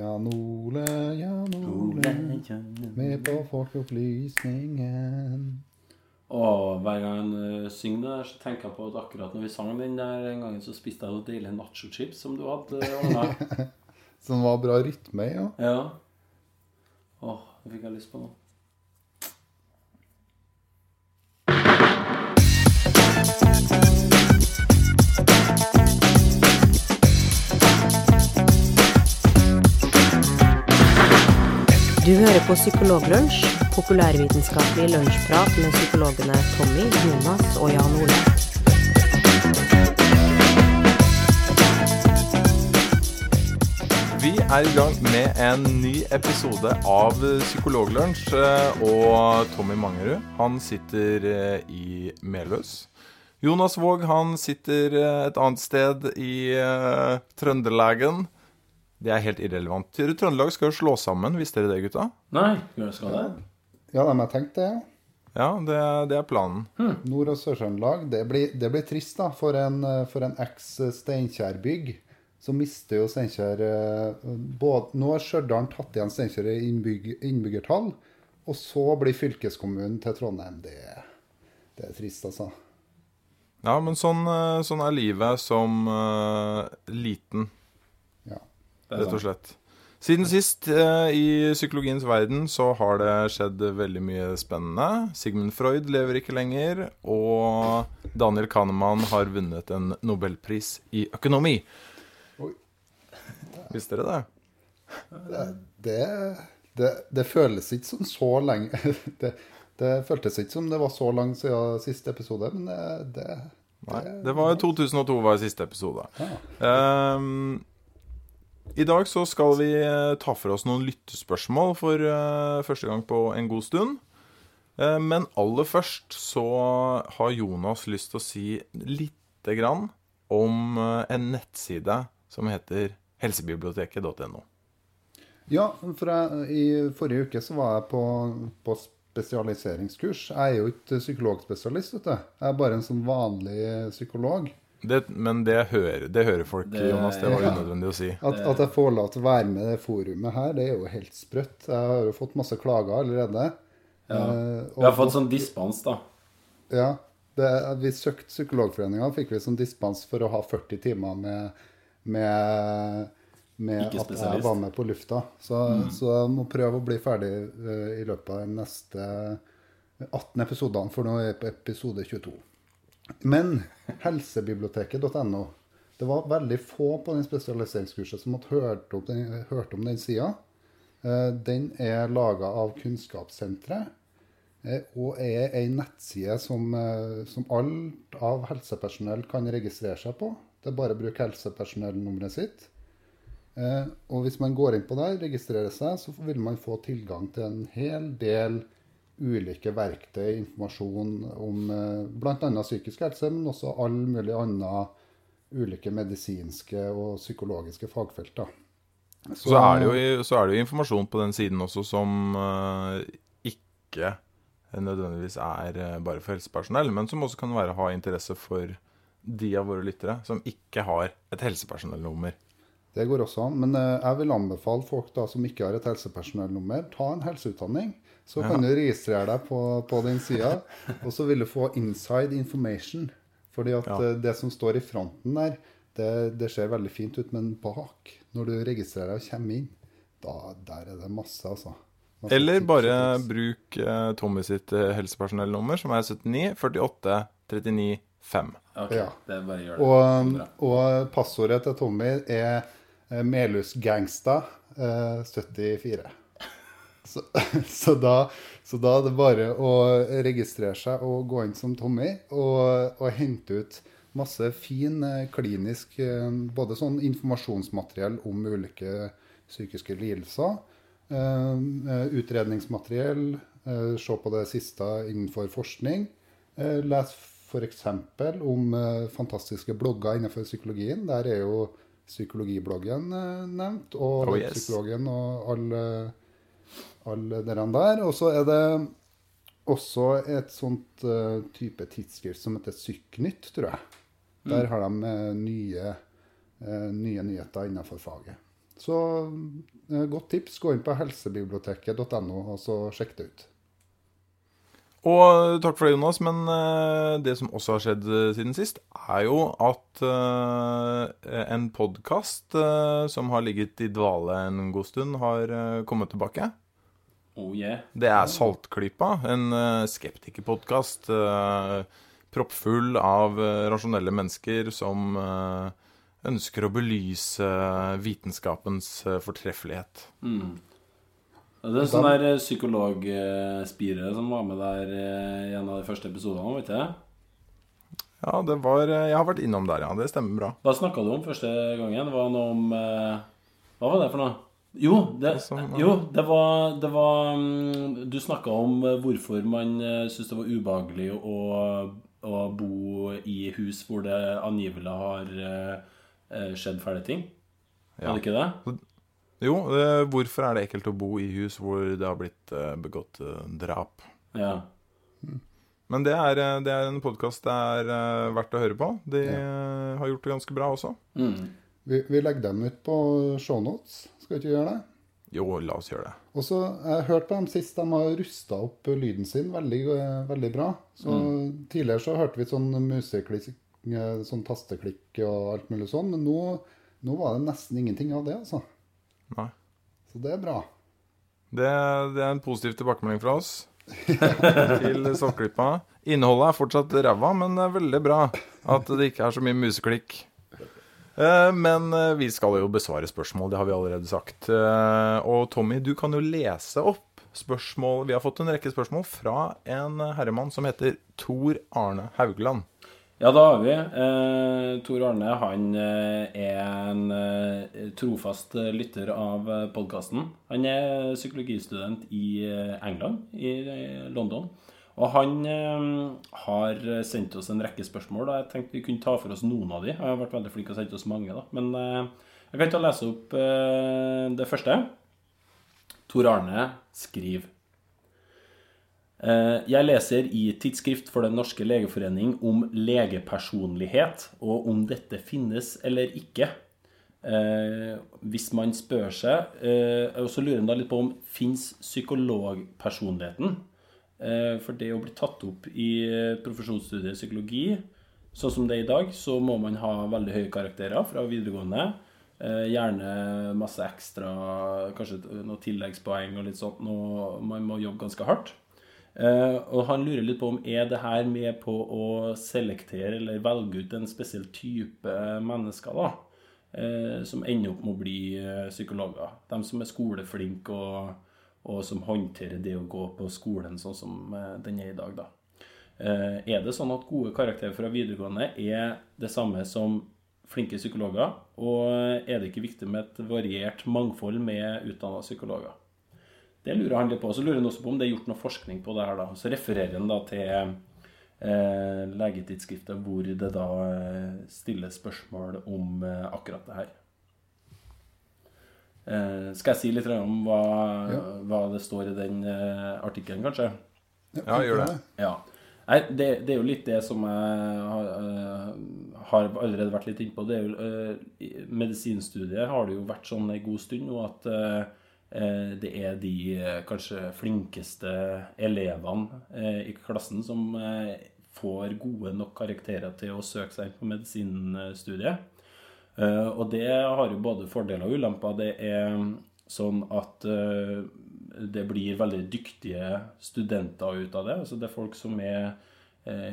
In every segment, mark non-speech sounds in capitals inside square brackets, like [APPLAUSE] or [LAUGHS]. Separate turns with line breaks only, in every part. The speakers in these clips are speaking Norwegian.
Jan Ole, Jan Ole, med på Folkeopplysningen.
Og hver gang han uh, synger det der, så tenker jeg på at akkurat når vi sang den der en gangen, så spiste jeg noen deilige nachochips som du hadde ordna. [LAUGHS]
Som var bra rytme i, ja.
ja. Åh, det fikk jeg lyst på nå.
Du hører på Psykologlunsj, populærvitenskapelig lunsjprat med psykologene Tommy, Jonas og Jan Ole.
Vi er i gang med en ny episode av Psykologlunsj. eh, Og Tommy Mangerud, han sitter eh, i Meløs. Jonas Våg, han sitter eh, et annet sted i Trøndelagen. Det er helt irrelevant. Trøndelag skal jo slå sammen, visste dere det, gutta?
Nei, skal det?
Ja, de har tenkt det. ja.
Det, det er planen.
Nord- og Sør-Trøndelag. Det, blir- det blir trist da, for en, eh, for en eks-Steinkjer-bygg. Så mister jo Steinkjer eh, Nå har Stjørdal tatt igjen Steinkjer i innbygg, innbyggertall. Og så blir fylkeskommunen til Trondheim. Det, det er trist, altså.
Ja, men sånn, eh, sånn er livet som uh, liten. Rett og slett. Siden sist eh, i psykologiens verden så har det skjedd veldig mye spennende. Sigmund Freud lever ikke lenger, og Daniel Kahneman har vunnet en nobelpris i økonomi.
Oi.
Visste dere det?
Det, det, det føles ikke som så lenge [LAUGHS] det, det føltes ikke som det var så langt siden siste episode, men det, det
Nei, det var 2002 var siste episode. Ehm, I dag så skal vi eh, ta for oss noen lyttespørsmål for eh, første gang på en god stund. Eh, men aller først så har Jonas lyst til å si lite grann om en nettside som heter helsebiblioteket.no.
Ja, for jeg, i forrige uke så var jeg på, på spesialiseringskurs. Jeg er jo ikke psykologspesialist, vet du. Jeg er bare en sånn vanlig psykolog.
Det, men det hører, det hører folk,
Det-
Jonas. Det var
ja.
unødvendig å si. [LAUGHS]
At, at jeg får lov til å være med i det forumet her, det er jo helt sprøtt. Jeg har jo fått masse klager allerede.
Ja.
Eh,
Vi har fått sånn dispens, da.
Ja. Det, vi søkte Psykologforeninga, fikk vi sånn dispens for å ha 40 timer med, med, med at jeg var med på lufta. Så, så jeg må prøve å bli ferdig eh, i løpet av de neste 18 episodene, for nå er jeg på episode 22. Men helsebiblioteket.no Det var veldig få på den spesialiseringskurset som hadde hørt om den, hørt om den sida. Eh, Den er laga av Kunnskapssenteret. Eh, Og er ei nettside som, eh, som alt av helsepersonell kan registrere seg på. Det er bare å bruke helsepersonellnummeret sitt. Og hvis man går inn på der, registrerer seg, så vil man få tilgang til en hel del ulike verktøy, informasjon om eh, bl.a. psykisk helse, men også all mulig andre ulike medisinske og psykologiske fagfelt. da.
Så er, det jo, så er det jo informasjon på den siden også som eh, ikke nødvendigvis er eh, bare for helsepersonell, men som også kan være ha interesse for de av våre lyttere som ikke har et helsepersonellnummer.
Det går også an. Men eh, jeg vil anbefale folk da som ikke har et helsepersonellnummer, ta en helseutdanning. Så kan du registrere deg på, på den sida, [LAUGHS] og så vil du få inside information. Fordi at
Ja.
eh, det som står i fronten der, det, det ser veldig fint ut, men bak, når du registrerer deg og kommer inn, da der er det masse, altså. Masse
Eller
tips
bare bruk eh, Tommy sitt eh, helsepersonellnummer, som er 79 48 39 5.
Ok,
Ja.
det er bare gjør det.
Og, og passordet til Tommy er eh, Melhusgangsta eh, 74. Så, [LAUGHS] så, da, så da er det bare å registrere seg og gå inn som Tommy og, og hente ut masse fin eh, klinisk eh, Både sånn informasjonsmateriell om ulike psykiske lidelser, eh, eh, utredningsmateriell, eh, se på det siste innenfor forskning. Eh, Les f.eks. om eh, fantastiske blogger innenfor psykologien. Der er jo psykologibloggen eh, nevnt, og
Oh, yes.
psykologen og alle, alle dere der. Og så er det også et sånt uh, type tidsskrift som heter Syknytt, tror jeg. Der har de uh, nye, uh, nye nyheter innenfor faget. Så godt tips. Gå inn på helsebiblioteket.no og så sjekk det ut.
Og takk for det, Jonas. Men eh, det som også har skjedd eh, siden sist, er jo at eh, en podkast som har ligget i dvale en god stund, har kommet tilbake.
Oh yeah.
Det er Saltklypa, en skeptikerpodkast. proppfull av rasjonelle mennesker som ønsker å belyse vitenskapens fortreffelighet.
Mm. Det er en sånn der eh, psykologspire som var med der eh, i en av de første episodene, vet du?
Ja, det var eh, Jeg har vært innom der, ja. Det stemmer bra.
Hva snakka du om første gangen? Det var noe om Hva var det for noe? Jo, det, jo, det var, det var mm, Du snakka om hvorfor man syns det var ubehagelig å, å, bo i hus hvor det angivelig har skjedd fæle ting. Ja. Er det ikke det?
Jo, eh, hvorfor er det ekkelt å bo i hus hvor det har blitt eh, begått eh, drap?
Ja.
Men det er, det er en podkast det er verdt å høre på. De ja. har gjort det ganske bra også.
Mm.
Vi, vi, legger dem ut på shownotes. Skal vi ikke gjøre det?
Jo, la oss gjøre det.
Og så Jeg hørte på dem sist. De har rusta opp lyden sin veldig, veldig bra. Så mm. Tidligere så hørte vi sånn museklikk, sånn tasteklikk og alt mulig sånn. Men nå, nå var det nesten ingenting av det, altså.
Nei.
Så det er bra.
Det, det er en positiv tilbakemelding fra oss [LAUGHS] til Soppklippa. Innholdet er fortsatt ræva, men det er veldig bra at det ikke er så mye museklikk. Eh, men eh, vi skal jo besvare spørsmål, det har vi allerede sagt. Eh, og Tommy, du kan jo lese opp spørsmål Vi har fått en rekke spørsmål fra en herremann som heter Tor Arne Haugland.
Ja, da har vi. Eh, Tor Arne han eh, er en eh, trofast lytter av eh, podkasten. Han er psykologistudent i eh, England, i London. Og han eh, har sendt oss en rekke spørsmål. Da. Jeg tenkte vi kunne ta for oss noen av de. Han har vært veldig flink og sendt oss mange, da. Men jeg kan ta og lese opp det første. Tor Arne skriver Eh, jeg leser i Tidsskrift for Den norske legeforening om legepersonlighet, og om dette finnes eller ikke. Eh, hvis man spør seg eh, Og så lurer en da litt på om fins psykologpersonligheten? For det å bli tatt opp i profesjonsstudiet psykologi, sånn som det er i dag, så må man ha veldig høye karakterer fra videregående. Gjerne masse ekstra, kanskje noen tilleggspoeng og litt sånt. Man må jobbe ganske hardt. Uh, og han lurer litt på om er det her med på å selektere eller velge ut en spesiell type mennesker da, uh, som ender opp med å bli uh, psykologer. De som er skoleflinke og, og, som håndterer det å gå på skolen sånn som den er i dag. da. er det sånn at gode karakterer fra videregående er det samme som flinke psykologer? Og er det ikke viktig med et variert mangfold med utdanna psykologer? Det lurer han litt på. Så lurer han også på om det er gjort noe forskning på det her. da. Så refererer han da til eh, legetidsskriftet hvor det da eh, stilles spørsmål om eh, akkurat det her. Eh, skal jeg si litt om hva, ja. hva det står i den eh, artikkelen, kanskje?
Ja, gjør det.
Ja. Nei, det, det, er jo litt det som jeg har, uh, har allerede vært litt innpå. Det er jo, uh, medisinstudiet har det jo vært sånn en god stund nå at Eh, det er de eh, kanskje flinkeste elevene eh, i klassen som får gode nok karakterer til å søke seg på medisinstudiet. Og det har jo både fordeler og ulemper. Det er sånn at det blir veldig dyktige studenter ut av det. Altså det er folk som er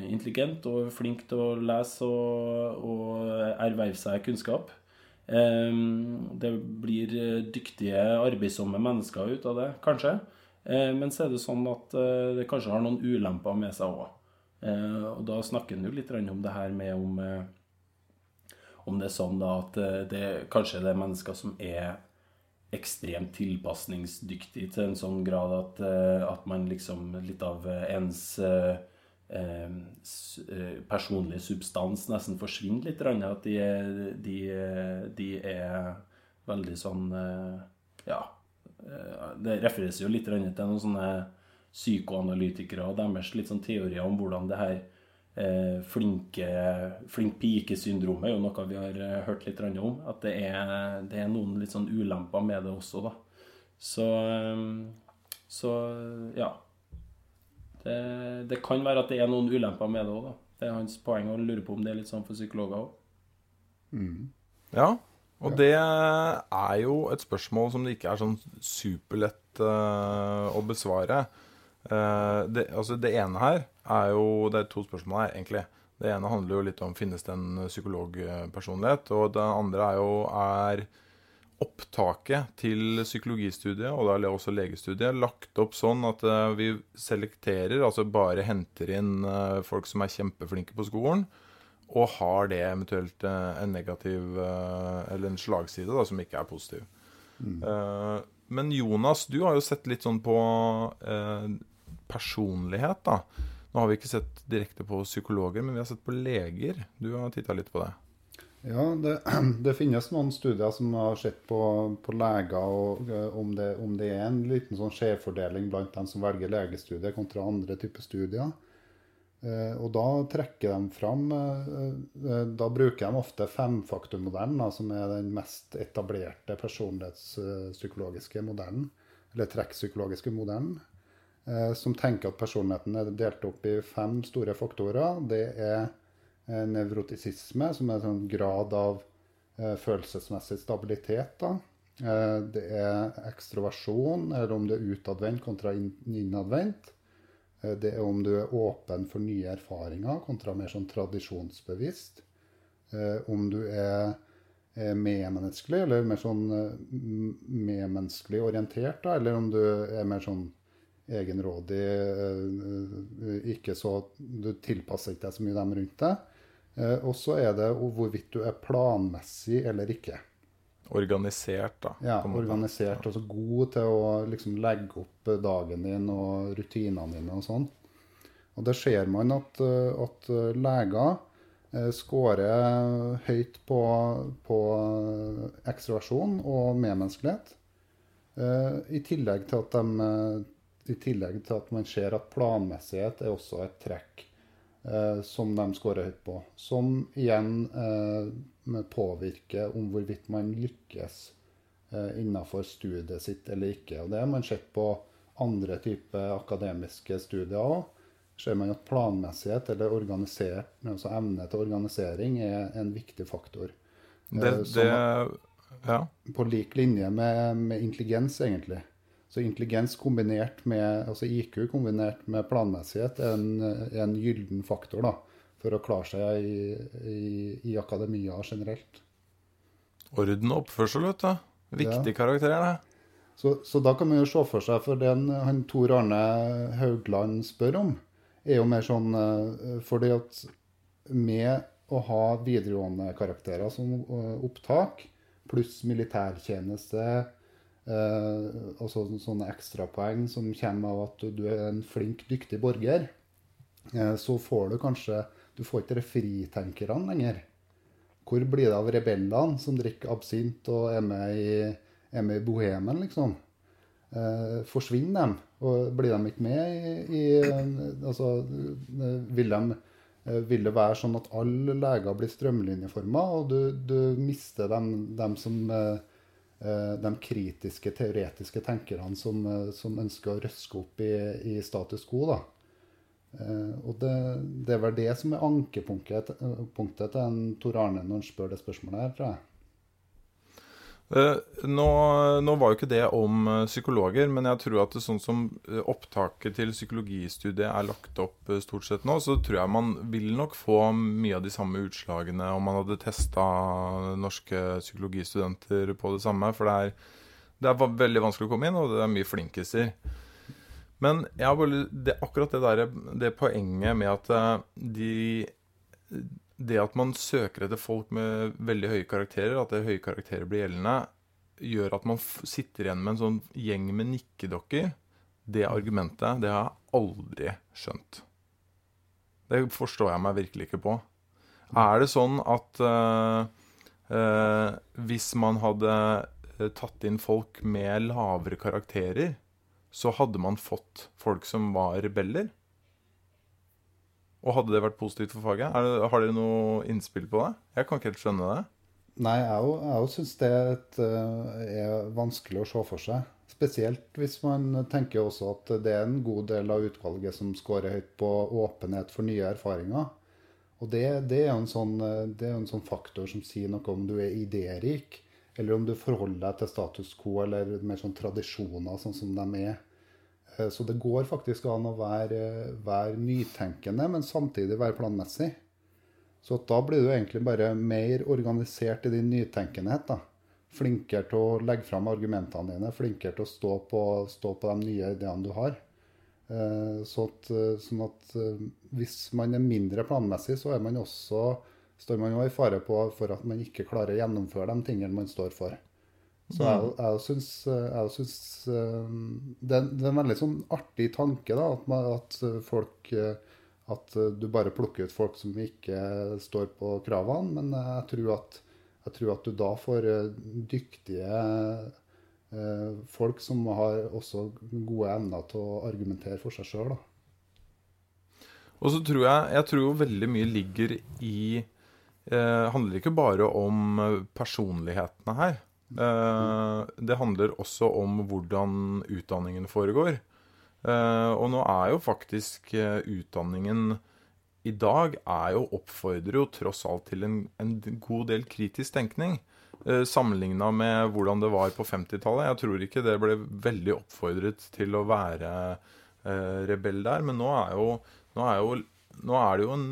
intelligente og flinke til å lese og, og erverve seg kunnskap. Ehm, det blir eh, dyktige, arbeidsomme mennesker ut av det, kanskje. Ehm, men så er det sånn at eh, det kanskje har noen ulemper med seg òg. Og da snakker en jo litt om det her med om, eh, om det er sånn da at det kanskje det er mennesker som er ekstremt tilpasningsdyktige til en sånn grad at, at man liksom litt av ens Eh, eh, personlig substans nesten forsvinner litt. At de, de, de er veldig sånn eh, Ja. Det refereres jo litt til noen sånne psykoanalytikere og deres litt sånn teorier om hvordan det her eh, flinke, flink pike-syndromet er jo noe vi har eh, hørt litt om. At det er, det er, noen litt sånn ulemper med det også, da. Så, eh, så ja. Det, det, kan være at det er noen ulemper med det òg, da. Det er hans poeng å lure på om det er litt sånn for psykologer òg.
Mm. Ja, og det er jo et spørsmål som det ikke er sånn superlett uh, å besvare. Uh, det, altså det ene her er jo Det er to spørsmål her, egentlig. Det ene handler jo litt om finnes det en psykologpersonlighet. Og det andre er jo er opptaket til psykologistudiet og da også legestudiet lagt opp sånn at uh, vi selekterer, altså bare henter inn folk som er kjempeflinke på skolen og har det eventuelt eh, en negativ eh, eller en slagside da, som ikke er positiv. Mm. Eh, men Jonas, du har jo sett litt sånn på personlighet, da. Nå har vi ikke sett direkte på psykologer, men vi har sett på leger. Du har titta litt på det.
Ja, det, [CLEARS THROAT] det, finnes noen studier som har sett på, på leger, og om det, om det, er en liten sånn skjevfordeling blant dem som velger legestudiet kontra andre typer studier. Eh, og da trekker de fram eh, eh, Da bruker de ofte femfaktormodellen, som er den mest etablerte personlighetspsykologiske modellen, eller trekkpsykologiske modellen, som tenker at personligheten er delt opp i fem store faktorer. Det er nevrotisisme, som er en sånn grad av følelsesmessig stabilitet. Da. Det er ekstroversjon, eller om du er utadvendt kontra innadvendt. Eh, det er om du er åpen for nye erfaringer kontra mer sånn tradisjonsbevisst. Eh, om du er, medmenneskelig, eller mer sånn eh, medmenneskelig orientert, da, eller om du er mer sånn egenrådig, ikke så Du tilpasser ikke deg så mye dem rundt deg. Og så er det hvorvidt du er planmessig eller ikke.
Organisert, da.
Ja, organisert. Altså god til å liksom legge opp dagen din og rutinene dine og sånn. Og det ser man at, eh, at leger eh, scorer høyt på, på ekstroversjon og medmenneskelighet. Eh, I tillegg, til at de, I tillegg til at man ser at planmessighet er også et trekk eh, som de scorer høyt på. Som igjen eh, påvirker om hvorvidt man lykkes eh, innenfor studiet sitt eller ikke. Og Det har man sett på andre typer akademiske studier òg. ser man at planmessighet eller altså evne til organisering er en viktig faktor.
Eh, det, det, ja.
På lik linje med, med intelligens, egentlig. Så intelligens kombinert med, altså IQ kombinert med planmessighet er en, en gyllen faktor da, for å klare seg i, i, i akademia generelt.
Orden og oppførsel, vet du. Viktig ja. karakter, det.
Så, så, da kan man jo se for seg, for den han Tor Arne Haugland spør om, er jo mer sånn eh, fordi at med å ha videregående karakterer som eh, opptak, pluss militærtjeneste, Eh, og så, sånne ekstrapoeng som kommer av at du, er en flink, dyktig borger, eh, så får du kanskje Du får ikke de fritenkerne lenger. Hvor blir det av rebellene som drikker absint og er med i, er med i bohemen, liksom? Eh, forsvinner dem? Og blir de ikke med i, i Altså, vil, de, vil det være sånn at alle leger blir strømlinjeforma, og du, du mister dem, dem som eh, Eh, de kritiske, teoretiske tenkerne som, eh, som ønsker å røske opp i, i status quo. da. Eh, og det, det, er vel det som er ankepunktet punktet til Tor Arne når han spør det spørsmålet her, tror jeg.
Eh, nå, nå, var jo ikke det om eh, psykologer, men jeg tror at sånn som eh, opptaket til psykologistudiet er lagt opp stort sett nå, så tror jeg man vil nok få mye av de samme utslagene om man hadde testa norske psykologistudenter på det samme. For det er, det er veldig vanskelig å komme inn, og det er mye flinkiser. Men bare, det, akkurat det, der, det poenget med at de det at man søker etter folk med veldig høye karakterer, at det høye karakterer blir gjeldende, gjør at man sitter igjen med en sånn gjeng med nikkedokker. Det argumentet, det har jeg aldri skjønt. Det forstår jeg meg virkelig ikke på. Er det sånn at uh, uh, hvis man hadde eh, tatt inn folk med lavere karakterer, så hadde man fått folk som var rebeller? Og hadde det vært positivt for faget? Det, har dere noe innspill på det? Jeg kan ikke helt skjønne det.
Nei, jeg òg syns det eh, er vanskelig å se for seg. Spesielt hvis man tenker også at det er en god del av utvalget som scorer høyt på åpenhet for nye erfaringer. Og det, det er jo en, sånn, en sånn faktor som sier noe om du er idérik, eller om du forholder deg til status quo eller mer sånn tradisjoner sånn som de er. Eh, så det går faktisk an å være, være nytenkende, men samtidig være planmessig. Så da blir du egentlig bare mer organisert i din nytenkenhet. da. Flinkere til å legge fram argumentene dine, flinkere til å stå på, stå på de nye ideene du har. Eh, så at, sånn at eh, hvis man er mindre planmessig, så er man også, står man jo i fare på for at man ikke klarer å gjennomføre de tingene man står for. Så jeg, mm. jeg syns, jeg syns det, er, det, er en veldig sånn artig tanke da, at, man, at, folk At du bare plukker ut folk som ikke står på kravene. Men jeg tror at, jeg tror at du da får dyktige eh, folk som har også gode evner til å argumentere for seg sjøl.
Og så tror jeg Jeg tror jo veldig mye ligger i eh, handler ikke bare om personlighetene her. Eh, det handler også om hvordan utdanningen foregår. Eh, og nå er jo faktisk eh, utdanningen i dag er jo oppfordrer jo tross alt til en, en god del kritisk tenkning. Eh, Sammenligna med hvordan det var på 50-tallet. Jeg tror ikke det ble veldig oppfordret til å være eh, rebell der. Men nå er, jo, nå er, jo, nå er det jo en,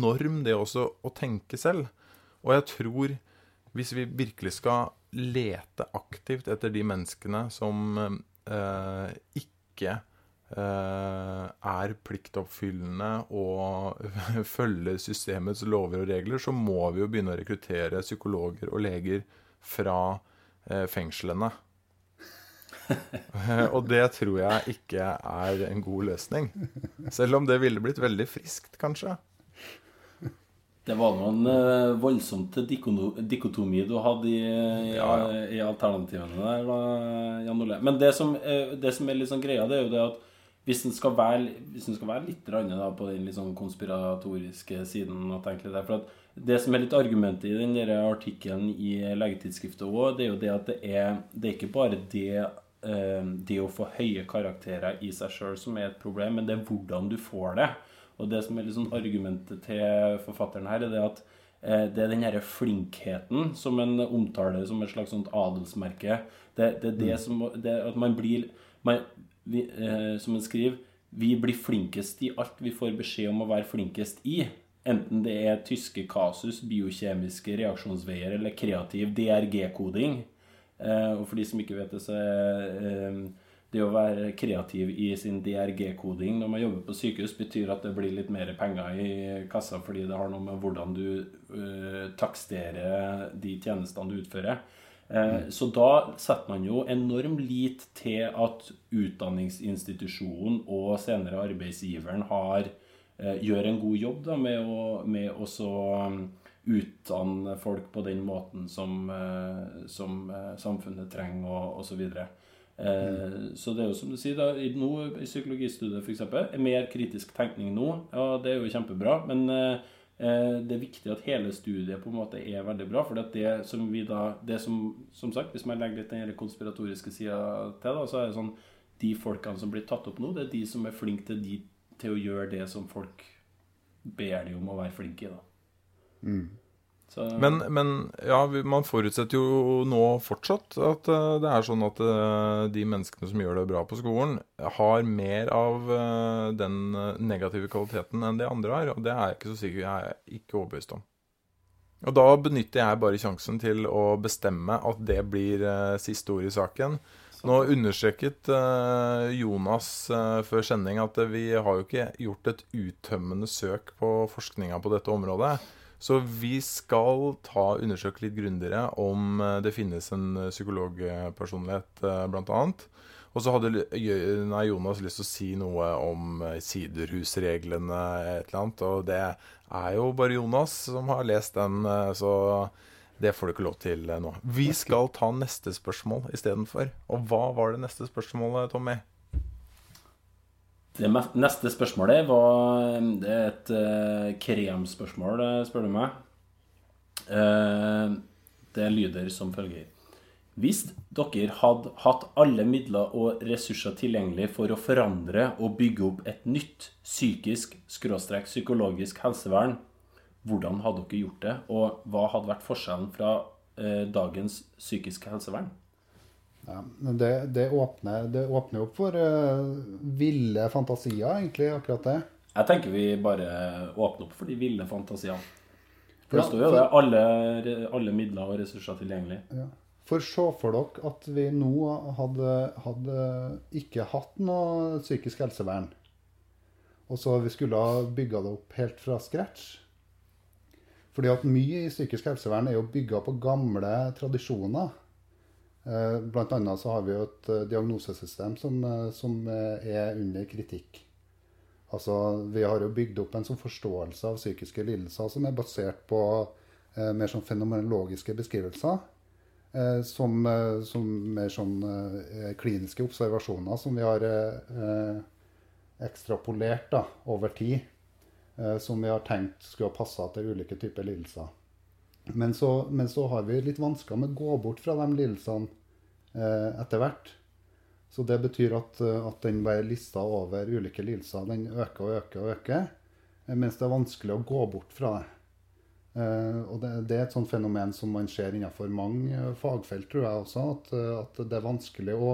norm, det også, å tenke selv. Og jeg tror, hvis vi virkelig skal lete aktivt etter de menneskene som eh, ikke eh, er pliktoppfyllende og [LAUGHS] følger systemets lover og regler, så må vi jo begynne å rekruttere psykologer og leger fra eh, fengslene. [LAUGHS] og det tror jeg ikke er en god løsning. Selv om det ville blitt veldig friskt, kanskje.
Det var noen uh, voldsomt dikotomi du hadde i, i, ja, ja. i alternativene der, da, Jan Ole. Men det som, uh, det som, er litt sånn greia, det er jo det at hvis en skal være, hvis en skal være litt da, på den litt sånn konspiratoriske siden og tenke litt der, for at Det som er litt argumentet i den artikkelen i Legetidsskriftet òg, det er jo det at det er, det er ikke bare det, det å få høye karakterer i seg sjøl som er et problem, men det er hvordan du får det. Og det som er liksom argumentet til forfatteren her, er det at eh, det er den herre flinkheten som en omtaler som et slags sånt adelsmerke. Det, det er det mm. som det, At man blir man, vi, eh, Som en skriver Vi blir flinkest i alt vi får beskjed om å være flinkest i. Enten det er tyske kasus, biokjemiske reaksjonsveier eller kreativ DRG-koding. Eh, og for de som ikke vet det, så er eh, det å være kreativ i sin DRG-koding når man jobber på sykehus, betyr at det blir litt mer penger i kassa fordi det har noe med hvordan du uh, taksterer de tjenestene du utfører. Uh, Så da setter man jo enorm lit til at utdanningsinstitusjonen og senere arbeidsgiveren har, uh, gjør en god jobb da, med å, med også um, utdanne folk på den måten som, som samfunnet trenger, og osv. Så det er jo som du sier, da, nå i psykologistudiet f.eks. er mer kritisk tenkning nå. Ja, det er jo kjempebra. Men eh, eh, det er viktig at hele studiet på en måte er veldig bra. For det som vi da det som, som sagt, Hvis man legger litt den konspiratoriske sida til, da, så er det sånn de folkene som blir tatt opp nå, det er de som er flinke til, de, til å gjøre det som folk ber de om å være flinke i. da.
Mm.
Men, men, ja, man forutsetter jo nå fortsatt at uh, det er sånn at uh, de menneskene som gjør det bra på skolen, har mer av uh, den negative kvaliteten enn de andre har. Og det er jeg ikke så sikker jeg er ikke overbevist om. Og da benytter jeg bare sjansen til å bestemme at det blir siste ord i saken. Nå understreket Jonas før sending at vi har jo ikke gjort et uttømmende søk på forskninga på dette området. Så vi skal ta undersøke litt grundigere om eh, det finnes en eh, psykologpersonlighet, eh, bl.a. Og så hadde nei, Jonas lyst til å si noe om siderhusreglene, et eller annet. Og det er jo bare Jonas som har lest den, så det får du ikke lov til nå. Vi skal ta neste spørsmål istedenfor. Og hva var det neste spørsmålet, Tommy?
Det neste spørsmålet var Det er et uh, kremspørsmål, eh, spør du meg. Uh, det lyder som følger. Hvis dere hadde hatt alle midler og ressurser tilgjengelig for å forandre og bygge opp et nytt psykisk skråstrek psykologisk helsevern, hvordan hadde dere gjort det, og hva hadde vært forskjellen fra eh, dagens psykiske helsevern?
Ja, det, det, åpner, det åpner opp for uh, ville fantasier, egentlig, akkurat det.
Jeg tenker vi bare åpner opp for de ville fantasiene. For det står jo det alle, alle midler og ressurser tilgjengelig.
Ja. For se for dere at vi nå hadde, hadde ikke hatt noe psykisk helsevern. Og så vi skulle ha bygga det opp helt fra scratch. Fordi at mye i psykisk helsevern er jo bygga på gamle tradisjoner. Eh, annet så har vi jo et eh, diagnosesystem som, eh, som er under kritikk. Altså, Vi har jo bygd opp en sånn forståelse av psykiske lidelser som er basert på eh, mer sånn fenomenologiske beskrivelser. Eh, som, som mer sånn eh, kliniske observasjoner som vi har ekstrapolert da, over tid. Som vi har tenkt skulle ha passa til ulike typer lidelser. Men så, men så har vi litt vansker med å gå bort fra de lidelsene eh, etter hvert. Så det betyr at, eh, at den lista over ulike lidelser den øker og øker og øker. eh, Mens det er vanskelig å gå bort fra det. Eh, og det, det er et sånt fenomen som man ser innenfor mange eh, fagfelt, tror jeg også. At, at det er vanskelig å,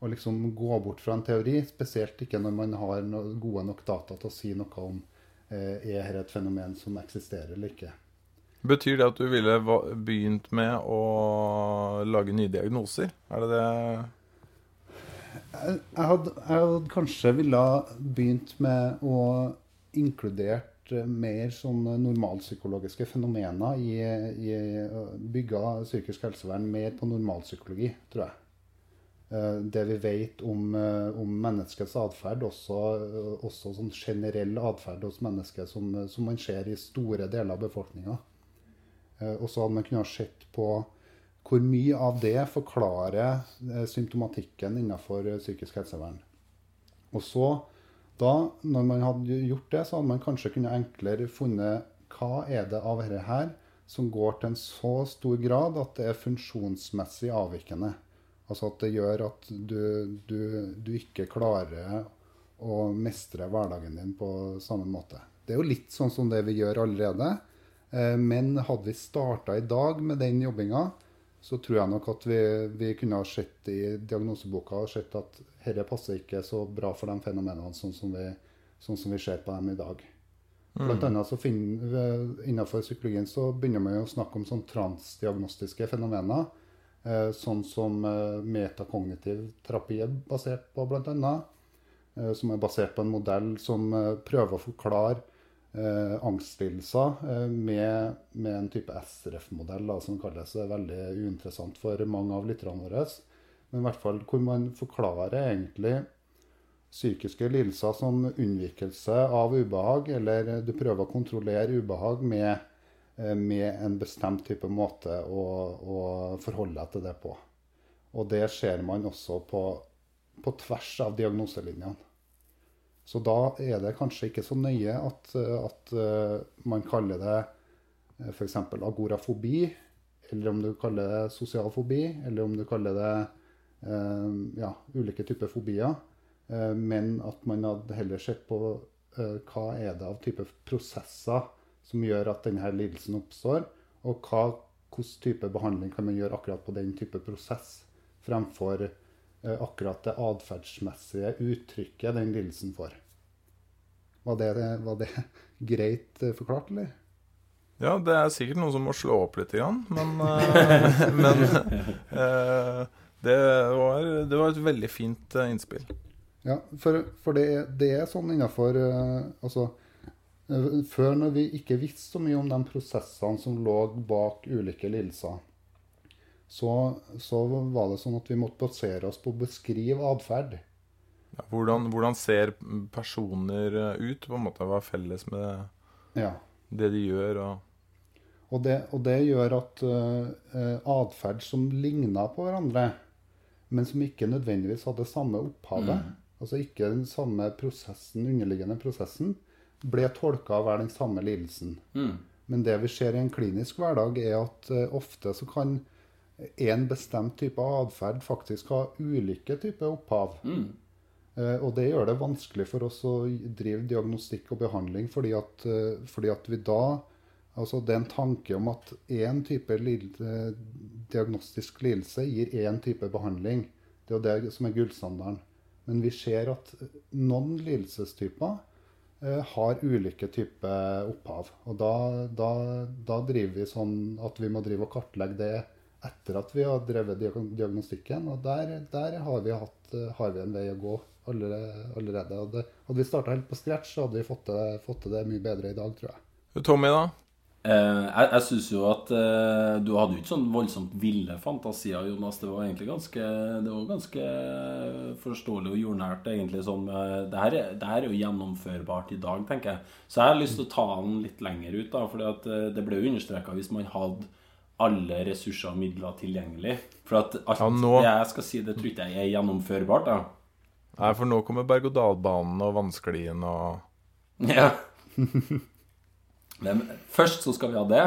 å liksom gå bort fra en teori. Spesielt ikke når man har no, gode nok data til å si noe om eh, er dette et fenomen som eksisterer eller ikke.
Betyr det at du ville begynt med å lage nye diagnoser? Er det det
Jeg, hadde, jeg hadde kanskje ville begynt med å inkludert mer sånn normalpsykologiske fenomener i, i bygga psykisk helsevern mer på normalpsykologi, tror jeg. Eh, Det vi vet om, eh, om menneskets atferd, også, også sånn generell atferd hos mennesker som, som man ser i store deler av befolkninga. Og så hadde man kunnet sett på hvor mye av det forklarer eh, symptomatikken innenfor eh, psykisk helsevern. Og så, da, når man hadde gjort det, så hadde man kanskje kunnet enklere funnet hva er det av dette her som går til en så stor grad at det er funksjonsmessig avvikende. Altså at det gjør at du, du, du ikke klarer å mestre hverdagen din på samme måte. Det er jo litt sånn som det vi gjør allerede. Eh, Men hadde vi starta i dag med den jobbinga, så tror jeg nok at vi, vi kunne ha sett i diagnoseboka og sett at dette passer ikke så bra for de fenomenene sånn som vi, sånn som vi ser på dem i dag. Blant annet så finner vi, Innenfor psykologien så begynner man jo å snakke om sånn transdiagnostiske fenomener. Eh, sånn som eh, metakognitiv terapi er basert på, bl.a. Eh, som er basert på en modell som eh, prøver å forklare eh, angstlidelser eh, med, med en type SRF-modell som kalles det er veldig uinteressant for mange av lytterne våre. Men i hvert fall hvor man forklarer egentlig psykiske lidelser som unnvikelse av ubehag, eller du prøver å kontrollere ubehag med, eh, med en bestemt type måte å, å forholde deg til det på. Og det ser man også på, på tvers av diagnoselinjene. Så da er det kanskje ikke så nøye at, at eh, man kaller det uh, f.eks. agorafobi, eller om du kaller det sosial fobi, eller om du kaller det eh, ja, ulike typer fobier. Eh, men at man hadde heller sett på eh, hva er det av type prosesser som gjør at denne lidelsen oppstår, og hvilken type behandling kan man gjøre akkurat på den type prosess, fremfor eh, akkurat det atferdsmessige uttrykket den lidelsen får. Var det, var det [LAUGHS] greit eh, forklart, eller?
Ja, det er sikkert noen som må slå opp litt, grann, men, eh, [LAUGHS] men eh, det, var, det var et veldig fint eh, innspill.
Ja, for, for det, det er sånn innafor Altså eh, Før, når vi ikke visste så mye om de prosessene som lå bak ulike lidelser, så, så var det sånn at vi måtte basere oss på å beskrive atferd.
Ja, hvordan, hvordan ser personer ut? På en måte Hva er felles med
Ja.
det de gjør? Og,
Og det, og det gjør at uh, atferd som ligna på hverandre, men som ikke nødvendigvis hadde samme opphavet, altså ikke den samme prosessen, underliggende prosessen, ble tolka å være den samme lidelsen. Men det vi ser i en klinisk hverdag, er at uh, ofte så kan en bestemt type atferd faktisk har ulike typer opphav. Mm. og det gjør det vanskelig for oss å drive diagnostikk og behandling, fordi at, eh, fordi at vi da Altså det er en tanke om at én type lid- eh, diagnostisk lidelse gir én type behandling. Det er det som er gullstandarden. Men vi ser at noen lidelsestyper eh, har ulike typer opphav. Og da, da, da driver vi sånn at vi må drive og kartlegge det etter at vi har drevet diagnostikken. Og der, der har, vi hatt, eh, har vi en vei å gå allerede. Hadde, hadde vi starta helt på scratch, så hadde vi fått det, fått til det mye bedre i dag, tror jeg.
Tommy, da?
Eh, jeg jeg syns jo at eh, du hadde jo ikke sånn voldsomt ville fantasier, Jonas. Det var egentlig ganske Det var ganske forståelig og jordnært, egentlig. Sånn, det, her, er- det her er jo gjennomførbart i dag, tenker jeg. Så jeg har lyst til å ta den litt lenger ut, da. For det ble jo understreka hvis man hadde alle ressurser og midler tilgjengelig. For at alt
Ja, nå-
det jeg skal si, det tror ikke jeg er gjennomførbart, da.
Nei, for nå kommer berg-og-dal-banen og vannsklien og [LAUGHS]
Ja. Men først så skal vi ha det.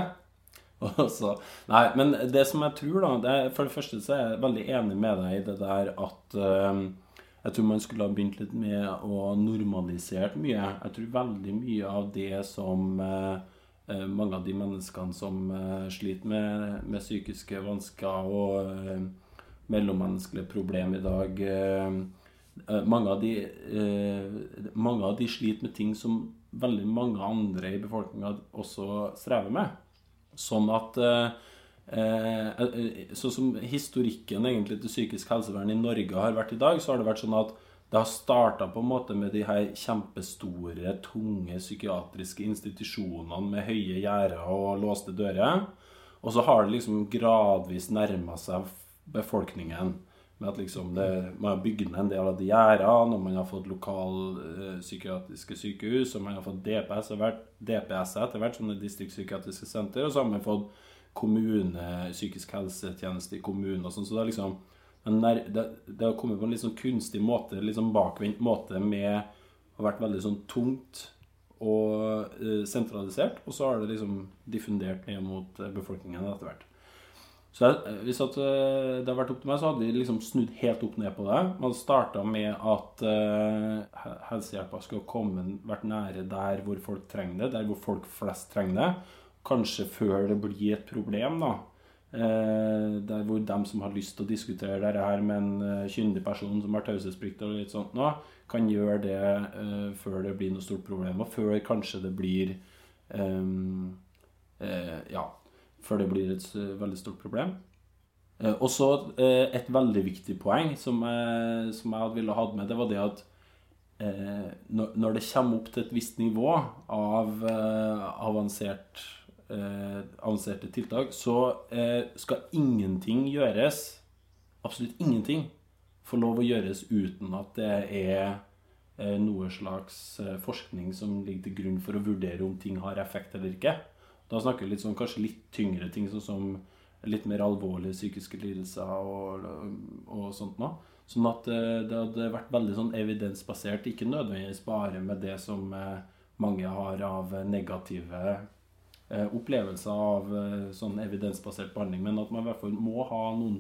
[LAUGHS] Og så, nei, men det som jeg tror, da det For det første så er jeg veldig enig med deg i det der at eh, jeg tror man skulle ha begynt litt med å normalisere mye. Jeg tror veldig mye av det som eh, mange av de menneskene som eh, sliter med, med psykiske vansker og eh, mellommenneskelige problemer i dag eh, eh, mange, av de, eh, mange av de sliter med ting som veldig mange andre i befolkninga også strever med. Sånn at eh, eh, eh, Sånn som historikken egentlig til psykisk helsevern i Norge har vært i dag, så har det vært sånn at det har starta på en måte med de her kjempestore, tunge psykiatriske institusjonene med høye gjerder og låste dører. Og så har det liksom gradvis nærma seg befolkningen. Med at liksom det, Man har bygd ned en del av de gjerdene, og man har fått lokalpsykiatriske sykehus, og man har fått DPS DPS etter hvert, sånne distriktspsykiatriske senter, og så har man fått kommune, psykisk helsetjeneste i kommunen og sånn. Så det er liksom nær, det, det har kommet på en litt sånn kunstig måte, litt sånn bakvendt måte med har vært veldig sånn tungt og eh, sentralisert, og så har det liksom diffundert ned mot eh, befolkningen etter hvert. Så jeg, eh, hvis at eh, det hadde vært opp til meg, så hadde vi liksom snudd helt opp ned på det. Man starta med at uh, helsehjelpa skulle komme, vært nære der hvor folk trenger det, der hvor folk flest trenger det. Kanskje før det blir et problem, da. Eh, der hvor dem som har lyst til å diskutere dette her med en eh, kyndig person som har taushetsplikt og litt sånt kan gjøre det eh, før det blir noe stort problem, og før kanskje det blir um, eh, Ja, før det blir et uh, veldig stort problem. Og så et veldig viktig poeng som som jeg ville hatt med, det var det at når, når det kommer opp til et visst nivå av avansert, avanserte tiltak, så eh, skal ingenting gjøres, absolutt ingenting, få lov å gjøres uten at det er eh, noe slags eh, forskning som ligger til grunn for å vurdere om ting har effekt eller ikke. Da snakker vi litt sånn, kanskje litt tyngre ting, sånn som litt mer alvorlige psykiske lidelser og, og sånt noe. Sånn at eh, det hadde vært veldig sånn evidensbasert, ikke nødvendigvis bare med det som eh, mange har av eh, negative eh, opplevelser av eh, sånn evidensbasert behandling, men at man i hvert fall må ha noen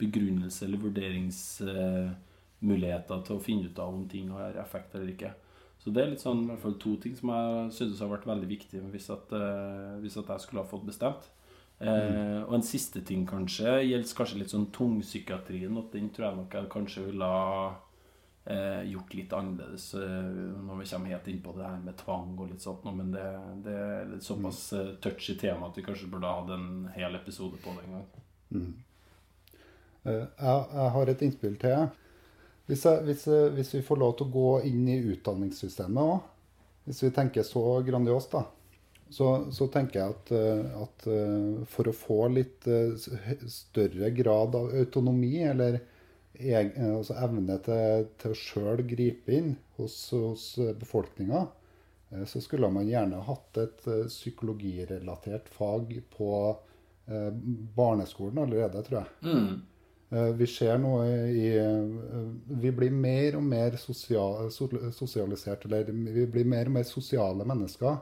begrunnelse eller vurderingsmuligheter til å finne ut av om ting har effekt eller ikke. Så det er litt sånn, i hvert fall to ting som jeg synes har vært veldig viktige hvis, at, eh, hvis at jeg skulle ha fått bestemt. Eh, og en siste ting kanskje gjelder kanskje litt sånn tungpsykiatrien. At den tror jeg nok jeg kanskje ville ha eh, gjort litt annerledes eh, når vi kommer helt inn på det her med tvang og litt sånt. Men det, det er litt såpass eh, touchy tema at vi kanskje burde hatt en hel episode på det en gang.
Mm. Jeg, jeg har et innspill til. jeg. Hvis, jeg, hvis, hvis vi får lov til å gå inn i utdanningssystemet òg, hvis vi tenker så grandiost, da, så, så tenker jeg at, eh, at eh, for å få litt eh, større grad av autonomi, eller eh, altså evne til, til å sjøl gripe inn hos, hos befolkninga, eh, så skulle man gjerne hatt et eh, psykologirelatert fag på eh, barneskolen allerede, tror jeg. Mm. vi ser nå i eh, Vi blir mer og mer sosial, sosialisert, eller vi blir mer og mer sosiale mennesker.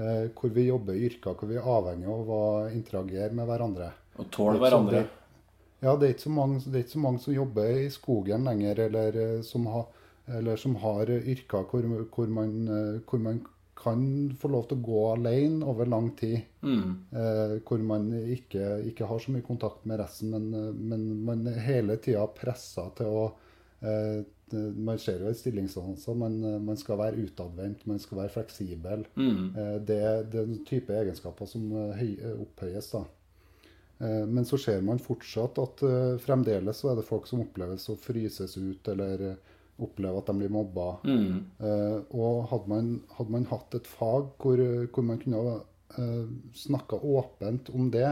Eh, hvor vi jobber i yrker hvor vi er avhengig av å interagere med hverandre.
Og tåle hverandre.
Ja, det er, ikke så mange, det ikke så mange som jobber i skogen lenger, eller som har, eller som har yrker hvor, hvor, man, hvor man kan få lov til å gå alene over lang tid. Mm. Eh, hvor man ikke, ikke, har så mye kontakt med resten, men, men man er hele tida pressa til å eh, Man ser jo i stillingsannonser, man, man skal være utadvendt, man skal være fleksibel. Mm. Eh, det, det, er den type egenskaper som eh, opphøyes. da. Eh, men så ser man fortsatt at eh, fremdeles så er det folk som oppleves å fryses ut, eller opplever at de blir mobba. Mm. Og hadde man, hadde man, hatt et fag hvor, hvor man kunne ha uh, snakka åpent om det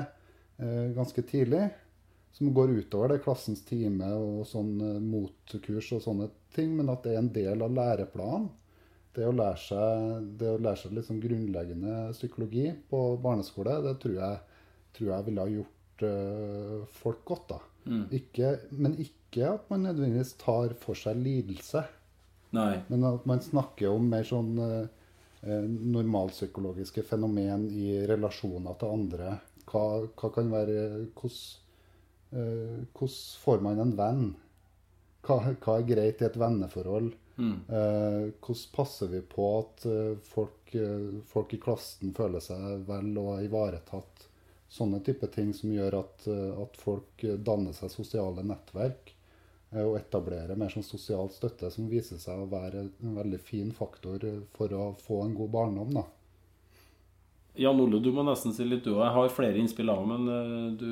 ganske tidlig, som går utover det klassens time og sånn motkurs og sånne ting, men at det er en del av læreplanen. Det å lære seg, det å lære seg sånn grunnleggende psykologi på barneskole, det tror jeg, tror jeg ville ha gjort folk godt. da. Mm. Ikke, men ikke at man nødvendigvis tar for seg lidelse. Nei. Men at man snakker om mer sånn eh, eh normalpsykologiske fenomen i relasjoner til andre. Hva, hva kan være Hvordan eh, får man en venn? Hva, hva, er greit i et venneforhold? Mm. Eh, hvordan passer vi på at eh, folk, eh, folk, i klassen føler seg vel og ivaretatt? Sånne type ting som gjør at, at folk danner seg sosiale nettverk. Eh, og etablerer mer sånn sosial støtte, som viser seg å være en veldig fin faktor for å få en god barndom. da.
Jan Ole, du må nesten si litt, du òg. Jeg har flere innspill av, men eh, du,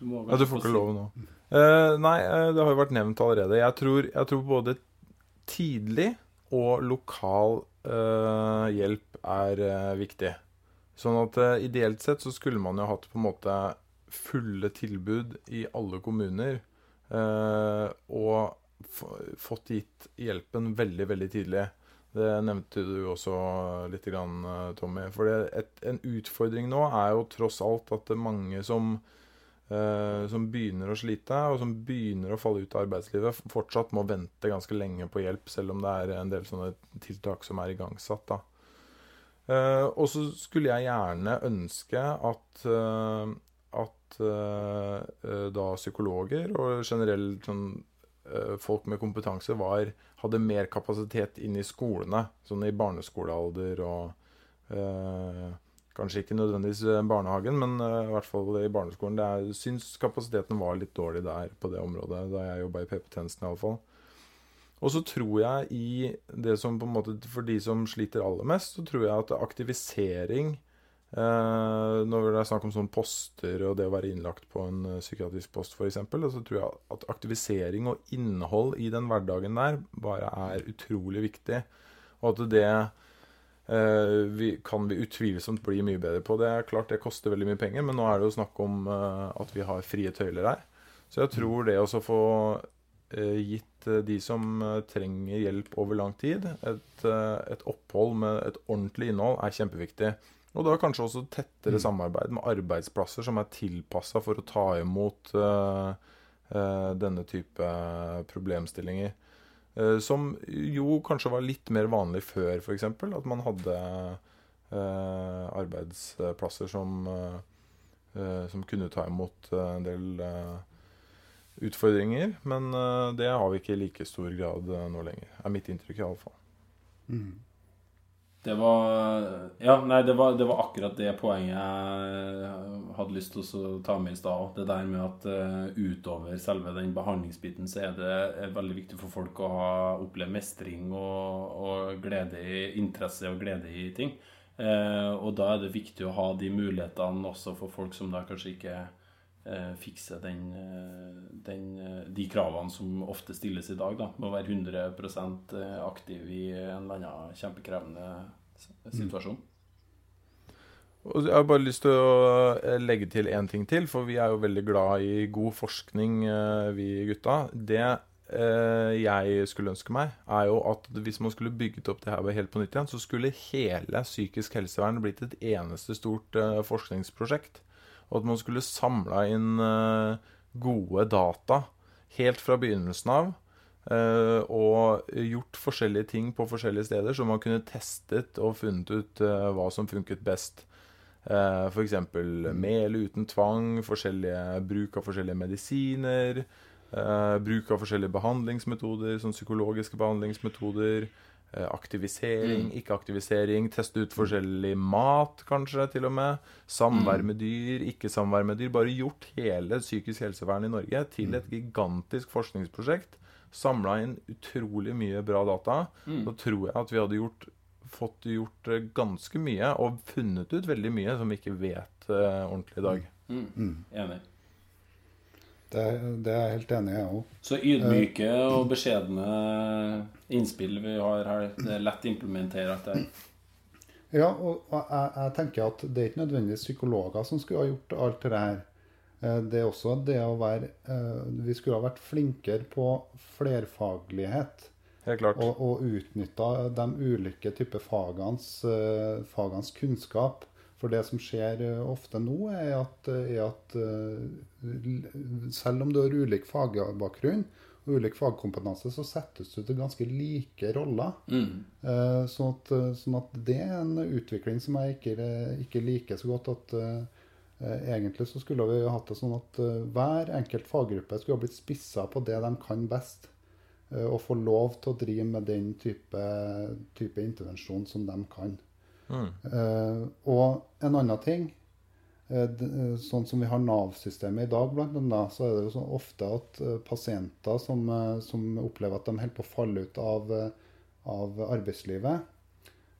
du må Ja, du får ikke lov nå. Uh, nei, det har jo vært nevnt allerede. Jeg tror, jeg tror både tidlig og lokal uh, hjelp er uh, viktig. Sånn at ideelt sett så skulle man jo hatt på en måte fulle tilbud i alle kommuner Uh, og fått gitt hjelpen veldig, veldig tidlig. Det nevnte du også litt, grann, eh, Tommy. For et, en utfordring nå er jo tross alt at det er mange som, uh, som begynner å slite, og som begynner å falle ut av arbeidslivet, fortsatt må vente ganske lenge på hjelp, selv om det er en del sånne tiltak som er igangsatt. da. Eh, og så skulle jeg gjerne ønske at, uh, at uh, da psykologer og generelt sånn, uh, folk med kompetanse var, hadde mer kapasitet inn i skolene. Sånn i barneskolealder og uh, Kanskje ikke nødvendigvis barnehagen, men i hvert fall i barneskolen. Jeg syns kapasiteten var litt dårlig der på det området da jeg jobba i PP-tjenesten iallfall. Og så tror jeg i det som på en måte For de som sliter aller mest, så tror jeg at aktivisering eh, når det er snakk om sånne poster og det å være innlagt på en uh, psykiatrisk post f.eks., så tror jeg at aktivisering og innhold i den hverdagen der bare er utrolig viktig. Og at det eh, vi, kan vi utvilsomt bli mye bedre på. Det er klart det koster veldig mye penger, men nå er det jo snakk om at vi har frie tøyler her. Så jeg tror det å få gitt de som trenger hjelp over lang tid, et, et opphold med et ordentlig innhold, er kjempeviktig. Og da kanskje også tettere mm. samarbeid med arbeidsplasser som er tilpassa for å ta imot uh, uh, denne type problemstillinger. Uh, som jo kanskje var litt mer vanlig før, f.eks. At man hadde arbeidsplasser som, som kunne ta imot en del utfordringer. Men det har vi ikke i like stor grad nå lenger. Er mitt inntrykk, iallfall. Mm.
Det var Ja, nei, det var, det var, akkurat det poenget jeg hadde lyst til å ta med i stad. Det der med at uh, utover selve den behandlingsbiten, så er det er veldig viktig for folk å ha oppleve mestring og, og, glede i interesse og glede i ting. Uh, og da er det viktig å ha de mulighetene også for folk som da kanskje ikke uh, fikser den, den, de kravene som ofte stilles i dag. da, Med å være 100% aktiv i en eller annen kjempekrevende situasjon.
Og jeg har bare lyst til å eh, legge til én ting til, for vi er jo veldig glad i god forskning, eh, vi gutta. Det eh, jeg skulle ønske meg, er jo at hvis man skulle bygget opp det her helt på nytt igjen, så skulle hele psykisk helsevern blitt et eneste stort forskningsprosjekt. Og at man skulle samla inn gode data helt fra begynnelsen av. Uh, og gjort forskjellige ting på forskjellige steder, så man kunne testet og funnet ut uh, hva som funket best. F.eks. eller uten tvang, bruk av forskjellige medisiner. Bruk av forskjellige behandlingsmetoder, som psykologiske behandlingsmetoder. Aktivisering, mm. ikke-aktivisering. Teste ut forskjellig mat, kanskje, til og med. Samvær mm. med dyr, ikke samvær med dyr. Bare gjort hele psykisk helsevern i Norge til et gigantisk forskningsprosjekt samla inn utrolig mye bra data, mm. så tror jeg at vi hadde gjort, fått gjort eh, ganske mye og funnet ut veldig mye som vi ikke vet uh, ordentlig i dag.
Mm. Mm. Enig.
Det, det, er jeg helt enig i, jeg òg.
Så ydmyke og beskjedne innspill vi har her. Det er lett å der? det
Ja, og jeg, jeg, tenker at det er ikke nødvendigvis psykologer som skulle ha gjort alt det her. Eh, det er også det å være eh, Vi skulle ha vært flinkere på flerfaglighet.
Helt klart.
Og, og utnytta de ulike typer fagenes, eh, fagenes kunnskap. For det som skjer ofte nå, er at, er at selv om du har ulik fagbakgrunn og ulik fagkompetanse, så settes du til ganske like roller. Mm. Sånn, at, sånn, at, det er en utvikling som jeg ikke, ikke liker så godt. at Eh, egentlig så skulle vi hatt det sånn at eh, hver enkelt faggruppe skulle ha blitt spissa på det de kan best. Eh, og få lov til å drive med den type, type intervensjon som de kan. Mm. Og en annen ting Sånn som vi har Nav-systemet i dag, blant annet, så er det jo så ofte at pasienter som, som opplever at de holder på å falle ut av, av arbeidslivet,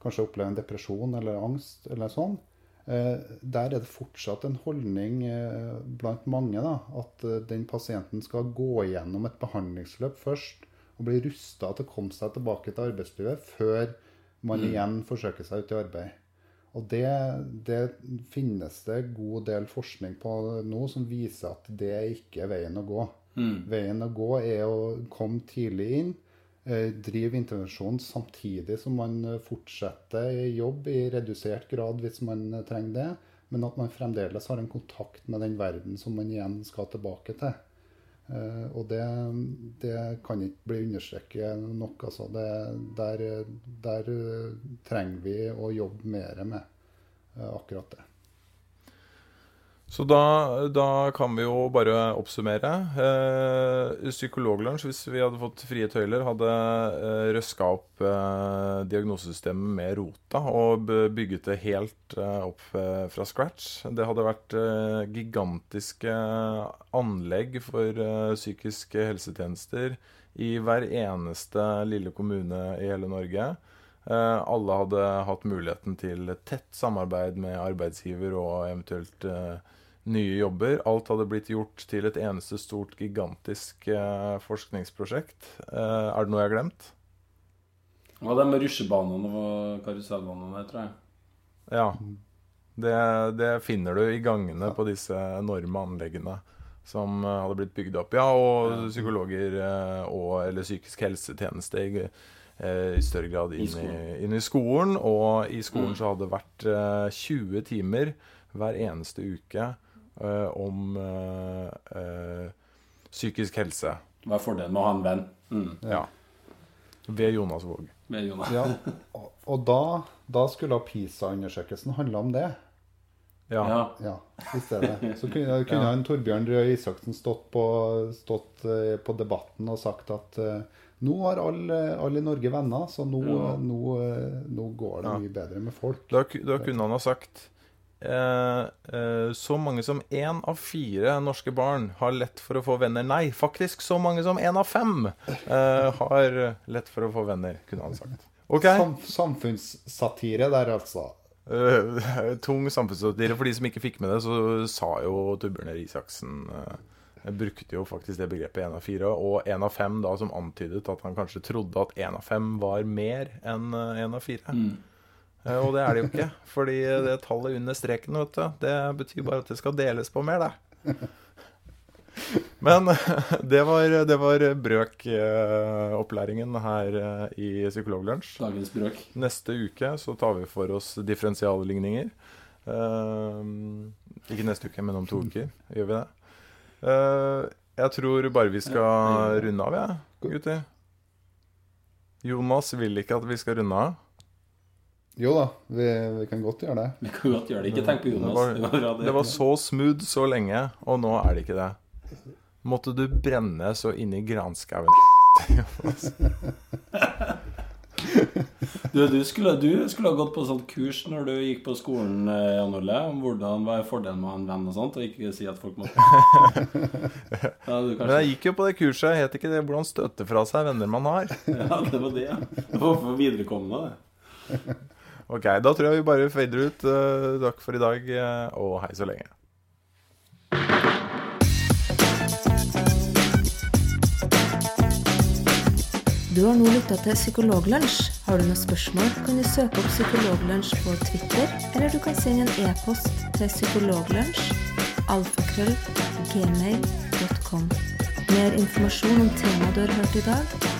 kanskje opplever en depresjon eller angst eller sånn, Eh, der er det fortsatt en holdning eh, blant mange da, at eh, den pasienten skal gå gjennom et behandlingsløp først og bli rusta til å komme seg tilbake til arbeidslivet før man mm. igjen forsøker seg ut i arbeid. Og det, det, finnes det god del forskning på nå som viser at det ikke er veien å gå. Mm. Veien å gå er å komme tidlig inn Eh, drive intervensjon samtidig som man fortsetter i jobb i redusert grad hvis man trenger det, men at man fremdeles har en kontakt med den verden som man igjen skal tilbake til. Og det, det kan ikke bli understreket nok. Altså. Det, der, der trenger vi å jobbe mer med akkurat det.
Så da, da, kan vi jo bare oppsummere. Eh, Psykologlunsj, hvis vi hadde fått frie tøyler, hadde eh, røska opp eh, diagnosesystemet med rota og bygget det helt eh, opp eh, fra scratch. Det hadde vært eh, gigantiske anlegg for eh, psykiske helsetjenester i hver eneste lille kommune i hele Norge. alle hadde hatt muligheten til tett samarbeid med arbeidsgiver og eventuelt nye jobber. Alt hadde blitt gjort til et eneste stort, gigantisk eh, forskningsprosjekt. Eh, er det noe jeg har glemt?
Ja, det med rusjebanene og karusellbanene, tror jeg.
Ja. Det, det, finner du i gangene på disse enorme anleggene som uh, hadde blitt bygd opp. Ja, og psykologer uh, og eller psykisk helsetjeneste i, uh, i større grad inn I, inn i, skolen. Og i skolen mm. så hadde det vært 20 timer hver eneste uke om uh, psykisk helse.
Hva er fordelen med å ha en venn?
Mm. Ja. Ved Jonas Våg.
Ved Jonas.
ja, [LAUGHS] og, og da, da, skulle PISA-undersøkelsen handle om det.
Ja.
ja. I stedet. Så kunne, [LAUGHS] kunne ja. Torbjørn Røe Isaksen stått, på, stått uh, på, debatten og sagt at nå har alle, alle, i Norge venner, så nå, ja. nå, nå går det mye bedre med folk.
Da, da kunne han ha sagt Eh, eh, så mange som én av fire norske barn har lett for å få venner. Nei, faktisk så mange som én av fem eh, har lett for å få venner, kunne han sagt.
Okay. Sam samfunnssatire der, altså.
Uh, [LAUGHS] tung samfunnssatire. For de som ikke fikk med det, så sa jo Torbjørn Isaksen uh, brukte jo faktisk det begrepet én av fire, og én av fem da som antydet at han kanskje trodde at én av fem var mer enn én av fire. Mm. Eh, og det er det jo ikke. Fordi det tallet under streken, vet du, det betyr bare at det skal deles på mer, det. Men [LAUGHS] det var, det var brøkopplæringen her eh, i Psykologlunsj.
Dagens brøk.
Neste uke så tar vi for oss differensialligninger. Ikke neste uke, men om to [LAUGHS] uker gjør vi det. Eh, jeg tror bare vi skal runde av, jeg, gutter. Jonas vil ikke at vi skal runde av.
Jo da, vi, vi kan godt gjøre det.
Vi kan godt gjøre det. Ikke tenk på Jonas. Det var
det var så smooth så lenge, og nå er det ikke det. Måtte du brenne så inni granskauen. [LAUGHS]
Du, du, skulle, du skulle ha gått på sånt kurs når du gikk på skolen, eh, Jan Olle, om hvordan var fordelen med å ha en venn og sånt, og ikke si at folk må [LAUGHS] ja, du
Men jeg gikk jo på det kurset. Het ikke det 'Hvordan støtte fra seg venner man har'? [LAUGHS]
ja, det var det, ja. Det var for viderekommende, det.
Ok, da tror jeg vi bare fader ut. Eh, takk for i dag, eh, og hei så lenge.
Du har nå lytta til Psykologlunsj. Har du noen spørsmål, kan du søke opp Psykologlunsj på Twitter, eller du kan sende en e-post til psykologlunsj alfakrøll gmail.com. Mer informasjon om temaet du har hørt i dag,